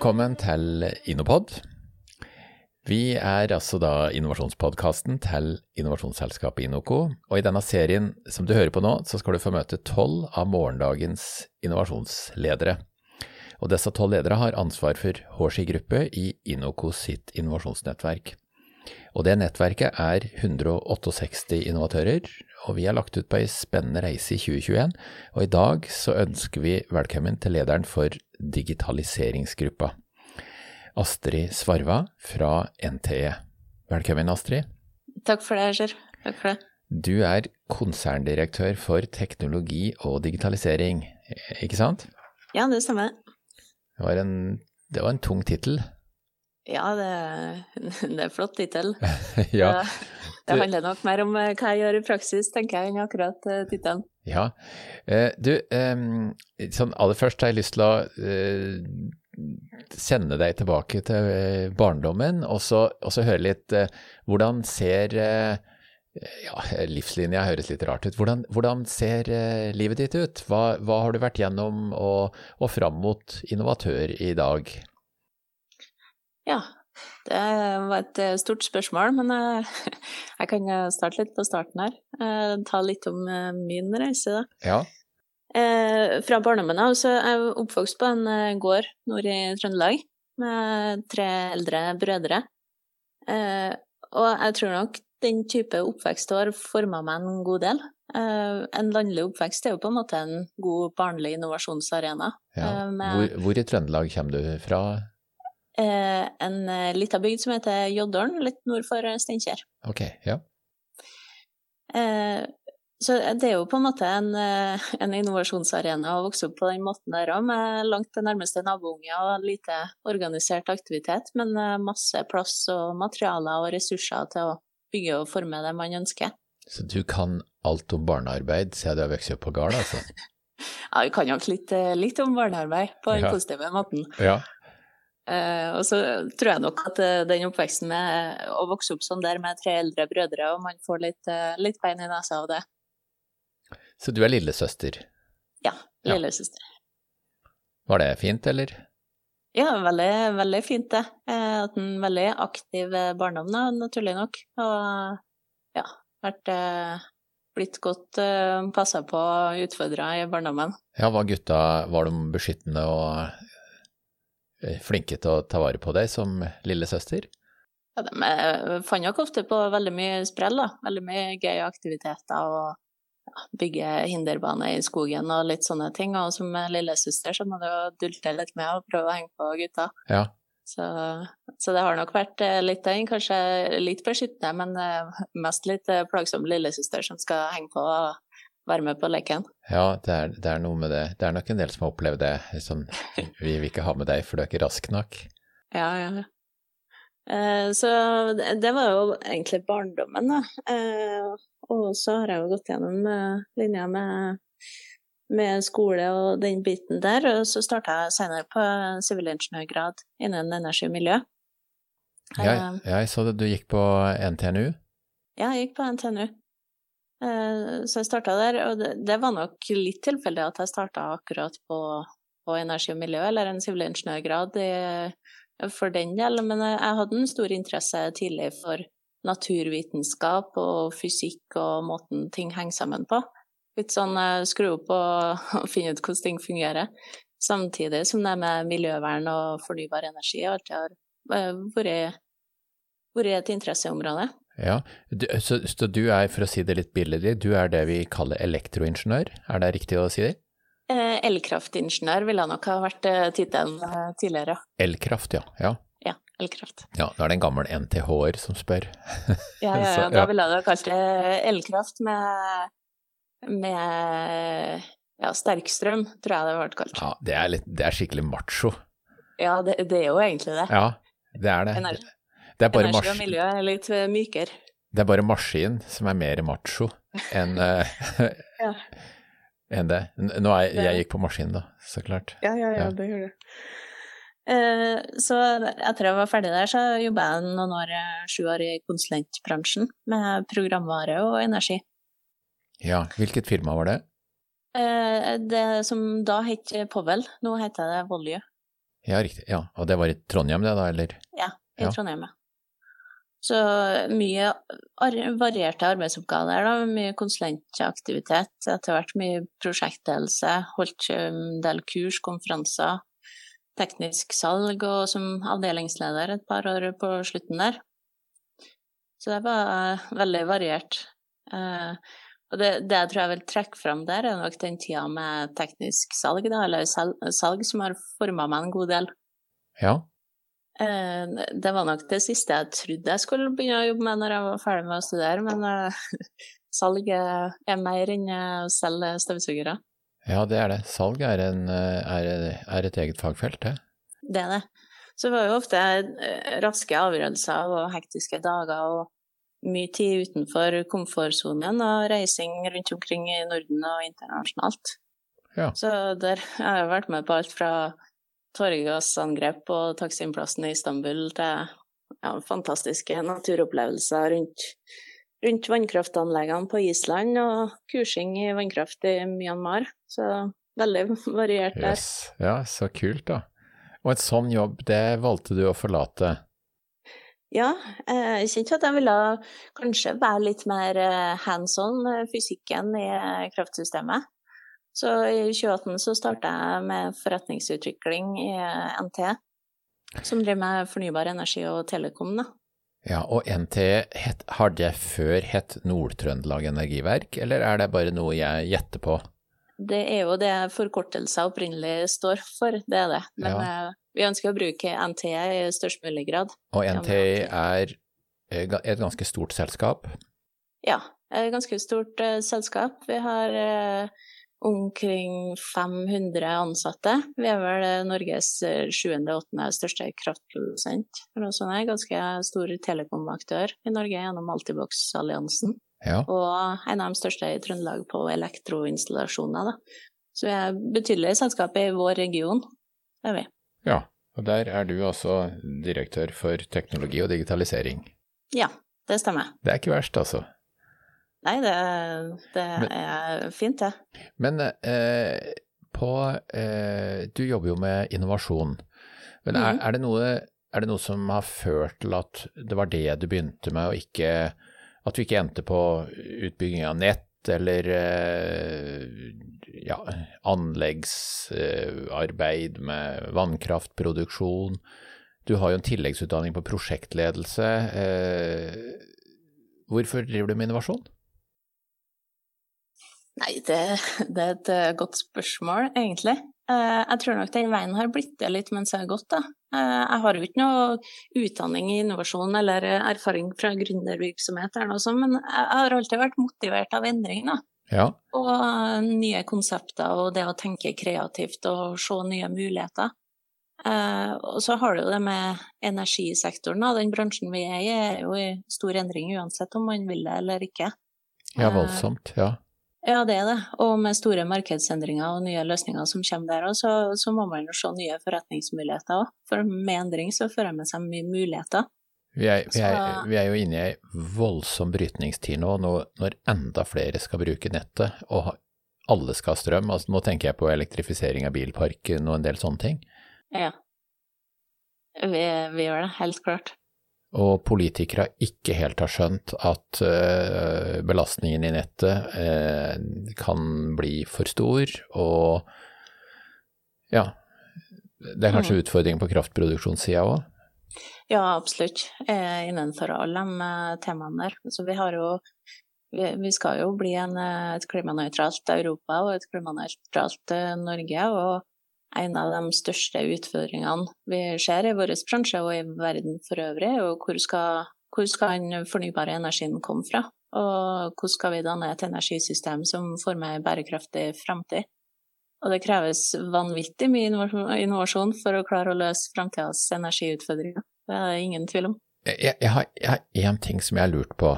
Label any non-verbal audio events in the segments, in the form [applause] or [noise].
Velkommen til Innopod. Vi er altså da innovasjonspodkasten til innovasjonsselskapet Inoco, og i denne serien som du hører på nå, så skal du få møte tolv av morgendagens innovasjonsledere. Og disse tolv ledere har ansvar for HSI gruppe i Inoco sitt innovasjonsnettverk. Og det nettverket er 168 innovatører, og vi har lagt ut på ei spennende reise i 2021. Og i dag så ønsker vi velkommen til lederen for digitaliseringsgruppa, Astrid Svarva fra NTE. Velkommen, Astrid. Takk for det, Asher. Takk for det. Du er konserndirektør for teknologi og digitalisering, ikke sant? Ja, det stemmer. Det var en, det var en tung tittel. Ja, det, [laughs] det er en flott tittel. [laughs] ja. Det handler nok mer om eh, hva jeg gjør i praksis, tenker jeg, enn akkurat uh, tittelen. Ja. Eh, du, eh, sånn aller først har jeg lyst til å eh, sende deg tilbake til eh, barndommen, og så, og så høre litt hvordan ser ja, livslinja høres litt rart ut. Hvordan, hvordan ser livet ditt ut? Hva, hva, har du vært gjennom og, og fram mot innovatør i dag? Ja, det var et eh, stort spørsmål, men jeg, [laughs] jeg kan eh, starte litt på starten her. Ta litt om min reise, da. Ja. Fra barndommen av så er jeg oppvokst på en gård nord i Trøndelag med tre eldre brødre. Og jeg tror nok den type oppvekst har forma meg en god del. En landlig oppvekst er jo på en måte en god barnlig innovasjonsarena. Ja. Hvor, hvor i Trøndelag kommer du fra? Eh, en eh, lita bygd som heter Joddølen, litt nord for eh, Steinkjer. Ok, ja. Så det er jo på en måte en, [laughs] en innovasjonsarena å vokse opp på den måten der òg, med langt til nærmeste nabounge og lite organisert aktivitet, men masse plass og materialer og ressurser til å bygge og forme det man ønsker. Så du kan alt om barnearbeid siden du har vokst opp på gård, altså? [laughs] ja, vi kan nok litt, litt om barnearbeid på den ja. positive måten. Ja. Uh, og så tror jeg nok at uh, den oppveksten med å vokse opp sånn der med tre eldre brødre, og man får litt, uh, litt bein i nesa av det. Så du er lillesøster? Ja, lillesøster. Ja. Var det fint, eller? Ja, veldig, veldig fint det. Jeg har hatt en veldig aktiv barndom, da, naturlig nok. Og ja, vært blitt godt passa på og utfordra i barndommen. Ja, var gutta var de beskyttende og Eh, flinke til å ta vare på deg som lillesøster? Ja, de eh, fant nok ofte på veldig mye sprell, da. Veldig mye gøye aktiviteter og ja, bygge hinderbane i skogen og litt sånne ting. Og som lillesøster så må du dulte litt med og prøve å henge på gutta. Ja. Så, så, det har nok vært eh, litt den, kanskje litt beskyttende, men mest litt plagsom lillesøster som skal henge på og være med på leken. Ja, det er, det er, noe med det. Det er nok en del som har opplevd det. Sånn, [laughs] vi vil ikke ha med deg, for du er ikke rask nok. Ja, ja. Eh, så det, det, var jo egentlig barndommen, da. Eh, og så har jeg jo gått gjennom eh, linja med, med, skole og den biten der. Og så starta jeg senere på sivilingeniørgrad innen energi og miljø. Ja, eh, jeg så det du gikk på NTNU? Ja, jeg gikk på NTNU. Eh, så jeg starta der, og det, var nok litt tilfeldig at jeg starta akkurat på, på, energi og miljø, eller en sivilingeniørgrad for den del, men jeg hadde en stor interesse tidlig for naturvitenskap og fysikk og måten ting henger sammen på. Litt sånn skru opp og, og finne ut hvordan ting fungerer. Samtidig som det med miljøvern og fornybar energi alltid har eh, vært, vært et interesseområde. Ja, du, så, så, du er, for å si det litt billig, du er det vi kaller elektroingeniør, er det riktig å si det? Eh, elkraftingeniør ville nok ha vært eh, tittelen eh, tidligere. Elkraft, ja. ja. Ja, elkraft. Ja, da er det en gammel NTH-er som spør. [laughs] ja, ja, ja, da ville jeg kalt det elkraft med, med ja, sterkstrøm, tror jeg det ble kalt. Ja, det er, litt, det er skikkelig macho. Ja, det, det, er jo egentlig det. Ja, det er det. Energi. Det er bare Energi og miljø er litt eh, mykere. Det er bare maskin som er mer macho enn uh, [laughs] ja. en det. Nå er, jeg gikk på maskin, da, så klart. Ja, ja, ja, det gjør du. Uh, så etter jeg var ferdig der, så jobba jeg noen år, sju år i konsulentbransjen med programvare og energi. Ja, hvilket firma var det? Uh, det som da het Povel, nå heter det Volue. Ja, riktig. Ja, Og det var i Trondheim det, da, eller? Ja, i Ja. Trondheim, ja. Så mye varierte arbeidsoppgaver, da. Mye konsulentaktivitet. Etter hvert mye prosjektledelse. Holdt en del kurs, konferanser. Teknisk salg og som avdelingsleder et par år på slutten der. Så det var veldig variert. Eh, og det, det jeg tror jeg vil trekke fram der, er nok den tida med teknisk salg, da, eller salg, som har forma meg en god del. Ja. Eh, Det var nok det siste jeg trodde jeg skulle begynne å jobbe med når jeg var ferdig med å studere, men eh, [laughs] salg er er mer enn å selge støvsugere. Ja, det er det. Salg er, en, eh, er, er et eget fagfelt, det. Det er det. Så det var jo ofte raske avgjørelser og hektiske dager og mye tid utenfor komfortsonen og reising rundt omkring i Norden og internasjonalt. Ja. Så der jeg har jeg vært med på alt fra tåregassangrep på Taksimplassen i Istanbul til ja, fantastiske naturopplevelser rundt, rundt vannkraftanleggene på Island og kursing i vannkraft i Myanmar. Så veldig variert der. Yes. Ja, så kult, da. Og en sånn jobb, det valgte du å forlate. Ja, eh, jeg kjente at jeg ville kanskje være litt mer eh, hands on fysikken i eh, kraftsystemet. Så i 2018 så starta jeg med forretningsutvikling i eh, NT, som driver med fornybar energi og telekom. Da. Ja, og NT, het, har det før hett Nord-Trøndelag Energiverk, eller er det bare noe jeg gjetter på? Det er jo det forkortelser opprinnelig står for, det er det. Men Ja. eh, vi ønsker å bruke NT i størst mulig grad. Og NT er eh, et ganske stort selskap. Ja, et ganske stort selskap. Vi har omkring 500 ansatte. Vi er vel Norges eh, sjuende-åttende største kraftprodusent. eller er. En Ganske stor telekomaktør i Norge gjennom Altibox-alliansen. Ja. Og en av de største i Trøndelag på elektroinstallasjoner. Da. Så vi er betydelig selskap i vår region. Det er vi. ja. Og der er du også direktør for teknologi og digitalisering. Ja, det stemmer. Det er ikke verst, altså. Nei, det, det er fint, det. Men eh, på eh, Du jobber jo med innovasjon. Men er, Mhm. er, det noe, er det noe som har ført til at det var det du begynte med, og ikke At du ikke endte på utbygging av nett eller eh, ja, anleggsarbeid med vannkraftproduksjon? Du har jo en tilleggsutdanning på prosjektledelse. Eh, hvorfor driver du med innovasjon? Nei, det, det er et eh, godt spørsmål, egentlig. Eh, Jeg tror nok den veien har blitt det litt mens jeg har gått, da. Eh, Jeg har jo ikke noe utdanning i innovasjon eller erfaring fra gründervirksomhet eller noe sånt, men jeg har alltid vært motivert av endring, da. Ja, Og nye konsepter og det å tenke kreativt og se nye muligheter. Og så har du jo det med energisektoren, da. Den bransjen vi er i er jo i stor endring uansett om man vil det eller ikke. ja voldsomt. Ja. Ja, det er det. Og med store markedsendringer og nye løsninger som kommer der òg, så, så må man jo se nye forretningsmuligheter òg. For med endring så fører med seg mye muligheter. Vi er, vi, er, Så- vi er jo inne i ei voldsom brytningstid nå, nå, når enda flere skal bruke nettet, og ha- alle skal ha strøm. Altså, nå tenker jeg på elektrifisering av bilparken og en del sånne ting. Ja. Vi, vi gjør det, helt klart. Og politikere ikke helt har skjønt at eh, belastningen i nettet eh, kan bli for stor, og ja, det er kanskje utfordringer på kraftproduksjonssida òg. Ja, absolutt. Eh, innenfor alle de temaene der. Så vi har jo vi, skal jo bli en, et klimanøytralt Europa og et klimanøytralt Norge. Og en av de største utfordringene vi ser i vår bransje og i verden for øvrig, er hvor skal, hvor skal den fornybare energien komme fra? Og hvordan skal vi danne et energisystem som former en bærekraftig fremtid? Og det kreves vanvittig mye innovasjon for å klare å løse fremtidas energiutfordringer. Det er det ingen tvil om. Jeg, jeg, har, jeg har én ting som jeg har lurt på.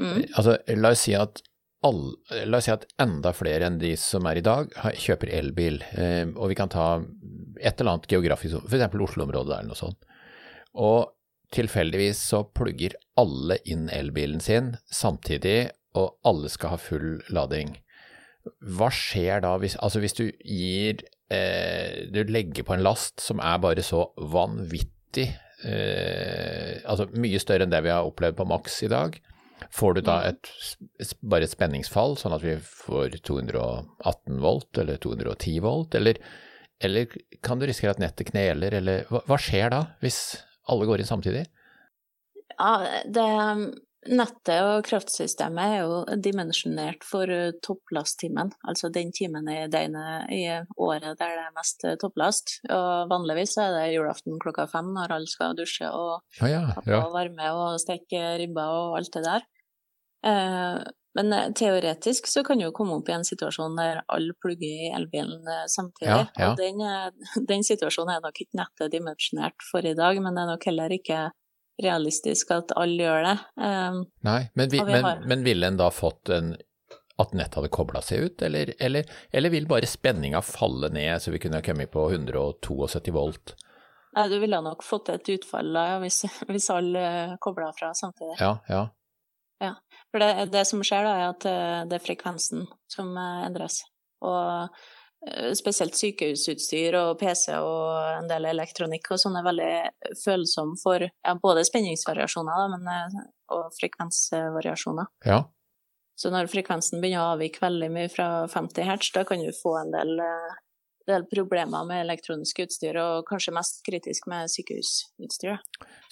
Mm. Altså, la oss si at all, la oss si at enda flere enn de som er i dag, kjøper elbil. Eh, og vi kan ta et eller annet geografisk, f.eks. Oslo-området eller noe sånt. Og tilfeldigvis så plugger alle inn elbilen sin samtidig, og alle skal ha full lading. Hva skjer da hvis, altså hvis du gir eh, du legger på en last som er bare så vanvittig eh, Altså mye større enn det vi har opplevd på maks i dag. Får du da et, bare et spenningsfall, sånn at vi får 218 volt eller 210 volt, eller, eller kan du risikere at nettet kneler, eller hva, hva skjer da, hvis alle går inn samtidig? Ja, det, Nettet og kraftsystemet er jo dimensjonert for eh, topplasttimen, altså den timen i døgnet i året der det er mest eh, topplast. Og vanligvis er det julaften klokka fem når alle skal dusje og, ah, ja, ja. og varme og steke ribba og alt det der. Eh, men teoretisk så kan du komme opp i en situasjon der alle plugger i elbilen samtidig. Ja. Og den, [laughs] den, situasjonen er nok ikke nettet dimensjonert for i dag, men det er nok heller ikke realistisk at alle gjør det. Um, Nei, men, vi, men, men, ville en da fått en at nettet hadde kobla seg ut, eller, eller, eller, vil bare spenninga falle ned så vi kunne kommet på 172 volt? Nei, du ville nok fått et utfall da, hvis, [laughs] hvis alle kobla fra samtidig. Ja, ja. ja. For det, det, som skjer da, er at eh, det er frekvensen som eh, endres. Og spesielt sykehusutstyr og PC og en del elektronikk og sånn er veldig følsom for ja, både spenningsvariasjoner men, eh, og frekvensvariasjoner. Ja. Så når frekvensen begynner å avvike veldig mye fra 50 hertz, da kan du få en del, eh, del problemer med elektronisk utstyr, og kanskje mest kritisk med sykehusutstyr.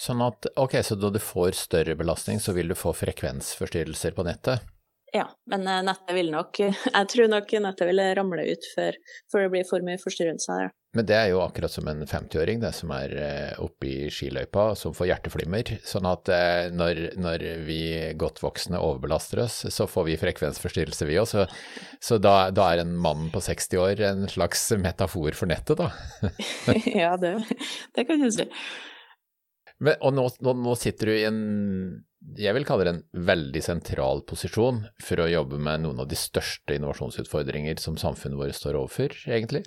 Sånn at, ok, Så da du får større belastning, så vil du få frekvensforstyrrelser på nettet? Ja, men eh, nettet vil nok [laughs] Jeg tror nok nettet vil ramle ut før, før det blir for mye forstyrrelser der. Men det er jo akkurat som en 50-åring det som er eh, oppe i skiløypa som får hjerteflimmer. Sånn at eh, når, når, vi godt voksne overbelaster oss, så får vi frekvensforstyrrelse vi òg. Så, så da, da, er en mann på 60 år en slags metafor for nettet, da. [laughs] [laughs] ja, det, det kan du si. Men, og nå, nå, nå, sitter du i en jeg vil kalle det en veldig sentral posisjon for å jobbe med noen av de største innovasjonsutfordringer som samfunnet vårt står overfor, egentlig?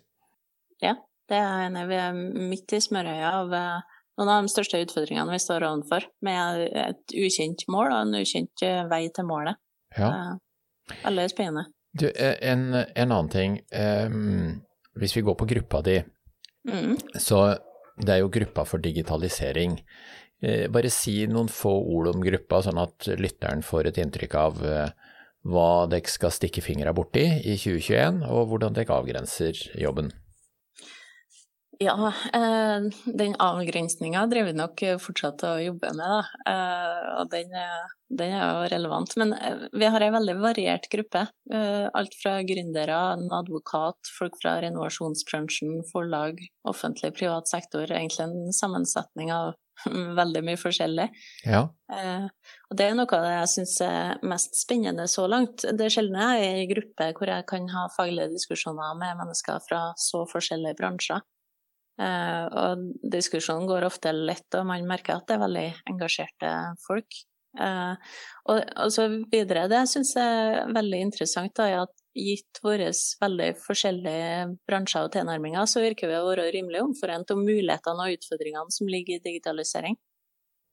Ja, det er jeg enig i. Vi er midt i smørøyet av eh, noen av de største utfordringene vi står overfor, med et ukjent mål og en ukjent eh, vei til målet. Ja. Veldig spennende. Du, eh, en, en annen ting. Hvis vi går på gruppa di, mm. så det er jo gruppa for digitalisering. Eh, bare si noen få ord om gruppa, sånn at lytteren får et inntrykk av eh, hva dere skal stikke fingra borti i 2021, og hvordan dere avgrenser jobben. Ja, eh, den avgrensninga driver vi nok fortsatt å jobbe med, da. Og den, den er jo relevant. Men vi har ei veldig variert gruppe. Alt fra gründere, en advokat, folk fra renovasjonsbransjen, forlag, offentlig, privat sektor. Egentlig en sammensetning av [laughs] veldig mye forskjellig. Ja. Eh, og det er noe av det jeg syns er mest spennende så langt. Det er sjelden jeg er i gruppe hvor jeg kan ha faglige diskusjoner med mennesker fra så forskjellige bransjer. Eh, og diskusjonen går ofte lett, og man merker at det er veldig engasjerte folk. Eh, og, og så videre. Det jeg er veldig interessant, da, er at gitt våre veldig forskjellige bransjer og tilnærminger, så virker vi å være rimelig omforent om mulighetene og utfordringene som ligger i digitalisering.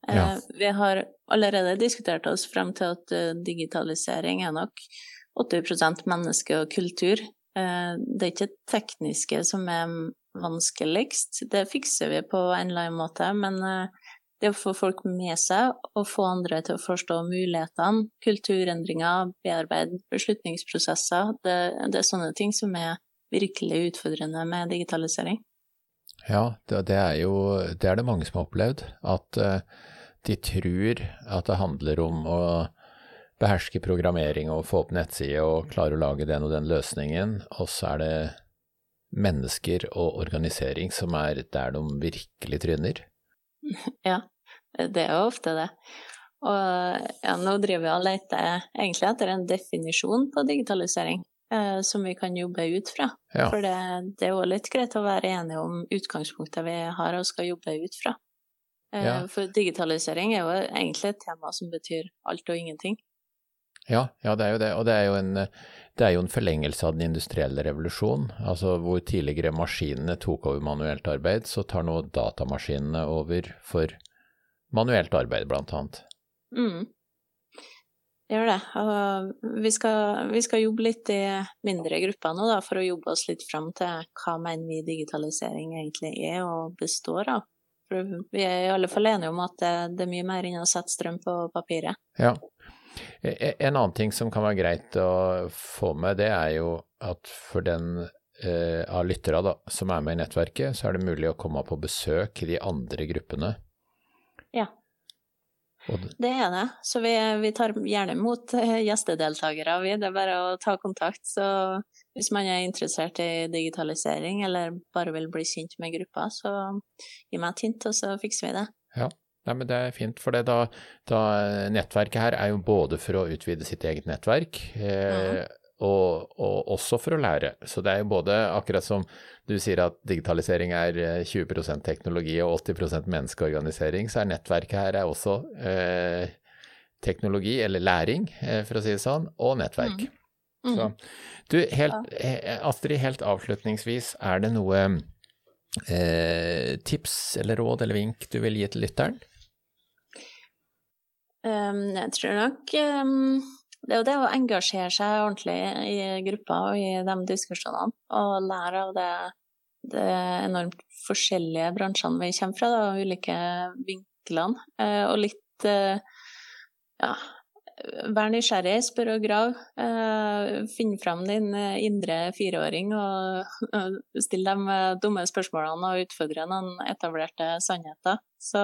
Eh, ja. Vi har allerede diskutert oss frem til at eh, digitalisering er nok 80% menneske og kultur. Det er ikke det tekniske som er vanskeligst, det fikser vi på en eller annen måte, men det å få folk med seg og få andre til å forstå mulighetene, kulturendringer, bearbeide beslutningsprosesser, det, det, er sånne ting som er virkelig utfordrende med digitalisering. Ja, det, er jo det er det mange som har opplevd. At uh, de tror at det handler om å beherske programmering og få opp nettside og klare å lage den og den løsningen, og så er det mennesker og organisering som er der de virkelig tryner. [laughs] Ja, det er jo ofte det. Og ja, nå driver vi og leter egentlig etter en definisjon på digitalisering eh, som vi kan jobbe ut fra. Ja. For det, det er jo litt greit å være enige om utgangspunktet vi har og skal jobbe ut fra. Eh, ja. For digitalisering er jo egentlig et tema som betyr alt og ingenting. Ja, ja, det er jo det. Og det er jo, en, det er jo en forlengelse av den industrielle revolusjonen. Altså hvor tidligere maskinene tok over manuelt arbeid, så tar nå datamaskinene over for manuelt arbeid, blant annet. Mm. gjør det. Vi skal, vi skal, jobbe litt i mindre grupper nå, da, for å jobbe oss litt fram til hva mener vi digitalisering egentlig er og består av. For vi er i alle fall enige om at det, det er mye mer enn å sette strøm på papiret. Ja. E, e, en annen ting som kan være greit å få med, det er jo at for den eh, av lyttere da, som er med i nettverket, så er det mulig å komme på besøk i de andre gruppene. Ja. Det er det. Så vi, vi tar gjerne imot eh, gjestedeltakere, vi. Det er bare å ta kontakt. Så hvis man er interessert i digitalisering, eller bare vil bli kjent med gruppa, så gi meg et hint, og så fikser vi det. Ja. Nei, men Det er fint, for det da, da, nettverket her er jo både for å utvide sitt eget nettverk, eh, mm og, og, også for å lære. Så det er jo både, akkurat som du sier at digitalisering er 20 eh, teknologi og 80% menneskeorganisering, så er nettverket her er også eh, teknologi, eller læring, eh, for å si det sånn, og nettverk. Mm. Mm. Så, du, helt, eh, Astrid, helt avslutningsvis, er det noe eh, tips eller råd eller vink du vil gi til lytteren? Um, jeg tror nok um det er jo det å engasjere seg ordentlig i gruppa og i de diskusjonene, og lære av det, det enormt forskjellige bransjene vi kommer fra, da, ulike vinklene. Uh, og litt uh, ja, vær nysgjerrig, spør og grav. Eh, finn fram din indre fireåring og [laughs] still dem dumme spørsmålene og utfordre noen etablerte sannheter. Så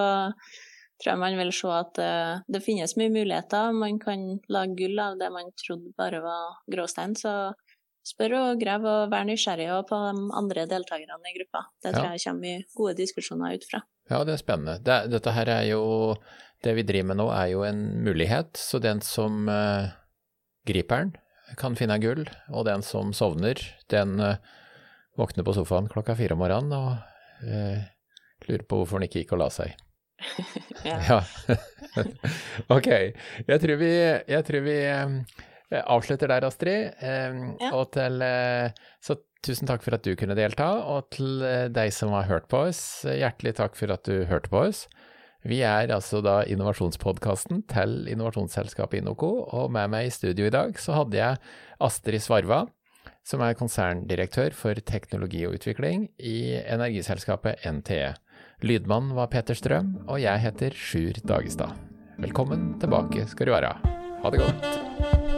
tror jeg man vil se at det finnes mye muligheter. Man kan lage gull av det man trodde bare var gråstein. Så spør og grav og vær nysgjerrig på de andre deltakerne i gruppa. Det tror jeg kommer mye gode diskusjoner ut fra. Ja, det er spennende. Det, dette her er jo Det vi driver med nå er jo en mulighet. Så den som uh, griper den, kan finne gull. Og den som sovner, den uh, våkner på sofaen klokka fire om morgenen og lurer på hvorfor den ikke gikk og la seg. [laughs] ja. [laughs] ok. Jeg tror vi, jeg tror vi avslutter der, Astrid. Ja. Og til uh, Så tusen takk for at du kunne delta. Og til uh, deg som har hørt på oss, hjertelig takk for at du hørte på oss. Vi er altså da innovasjonspodkasten til innovasjonsselskapet Inoco, og med meg i studio i dag så hadde jeg Astrid Svarva, som er konserndirektør for teknologi og utvikling i energiselskapet NTE. Lydmann var Peter Strøm, og jeg heter Sjur Dagestad. Velkommen tilbake skal du være. Ha det godt.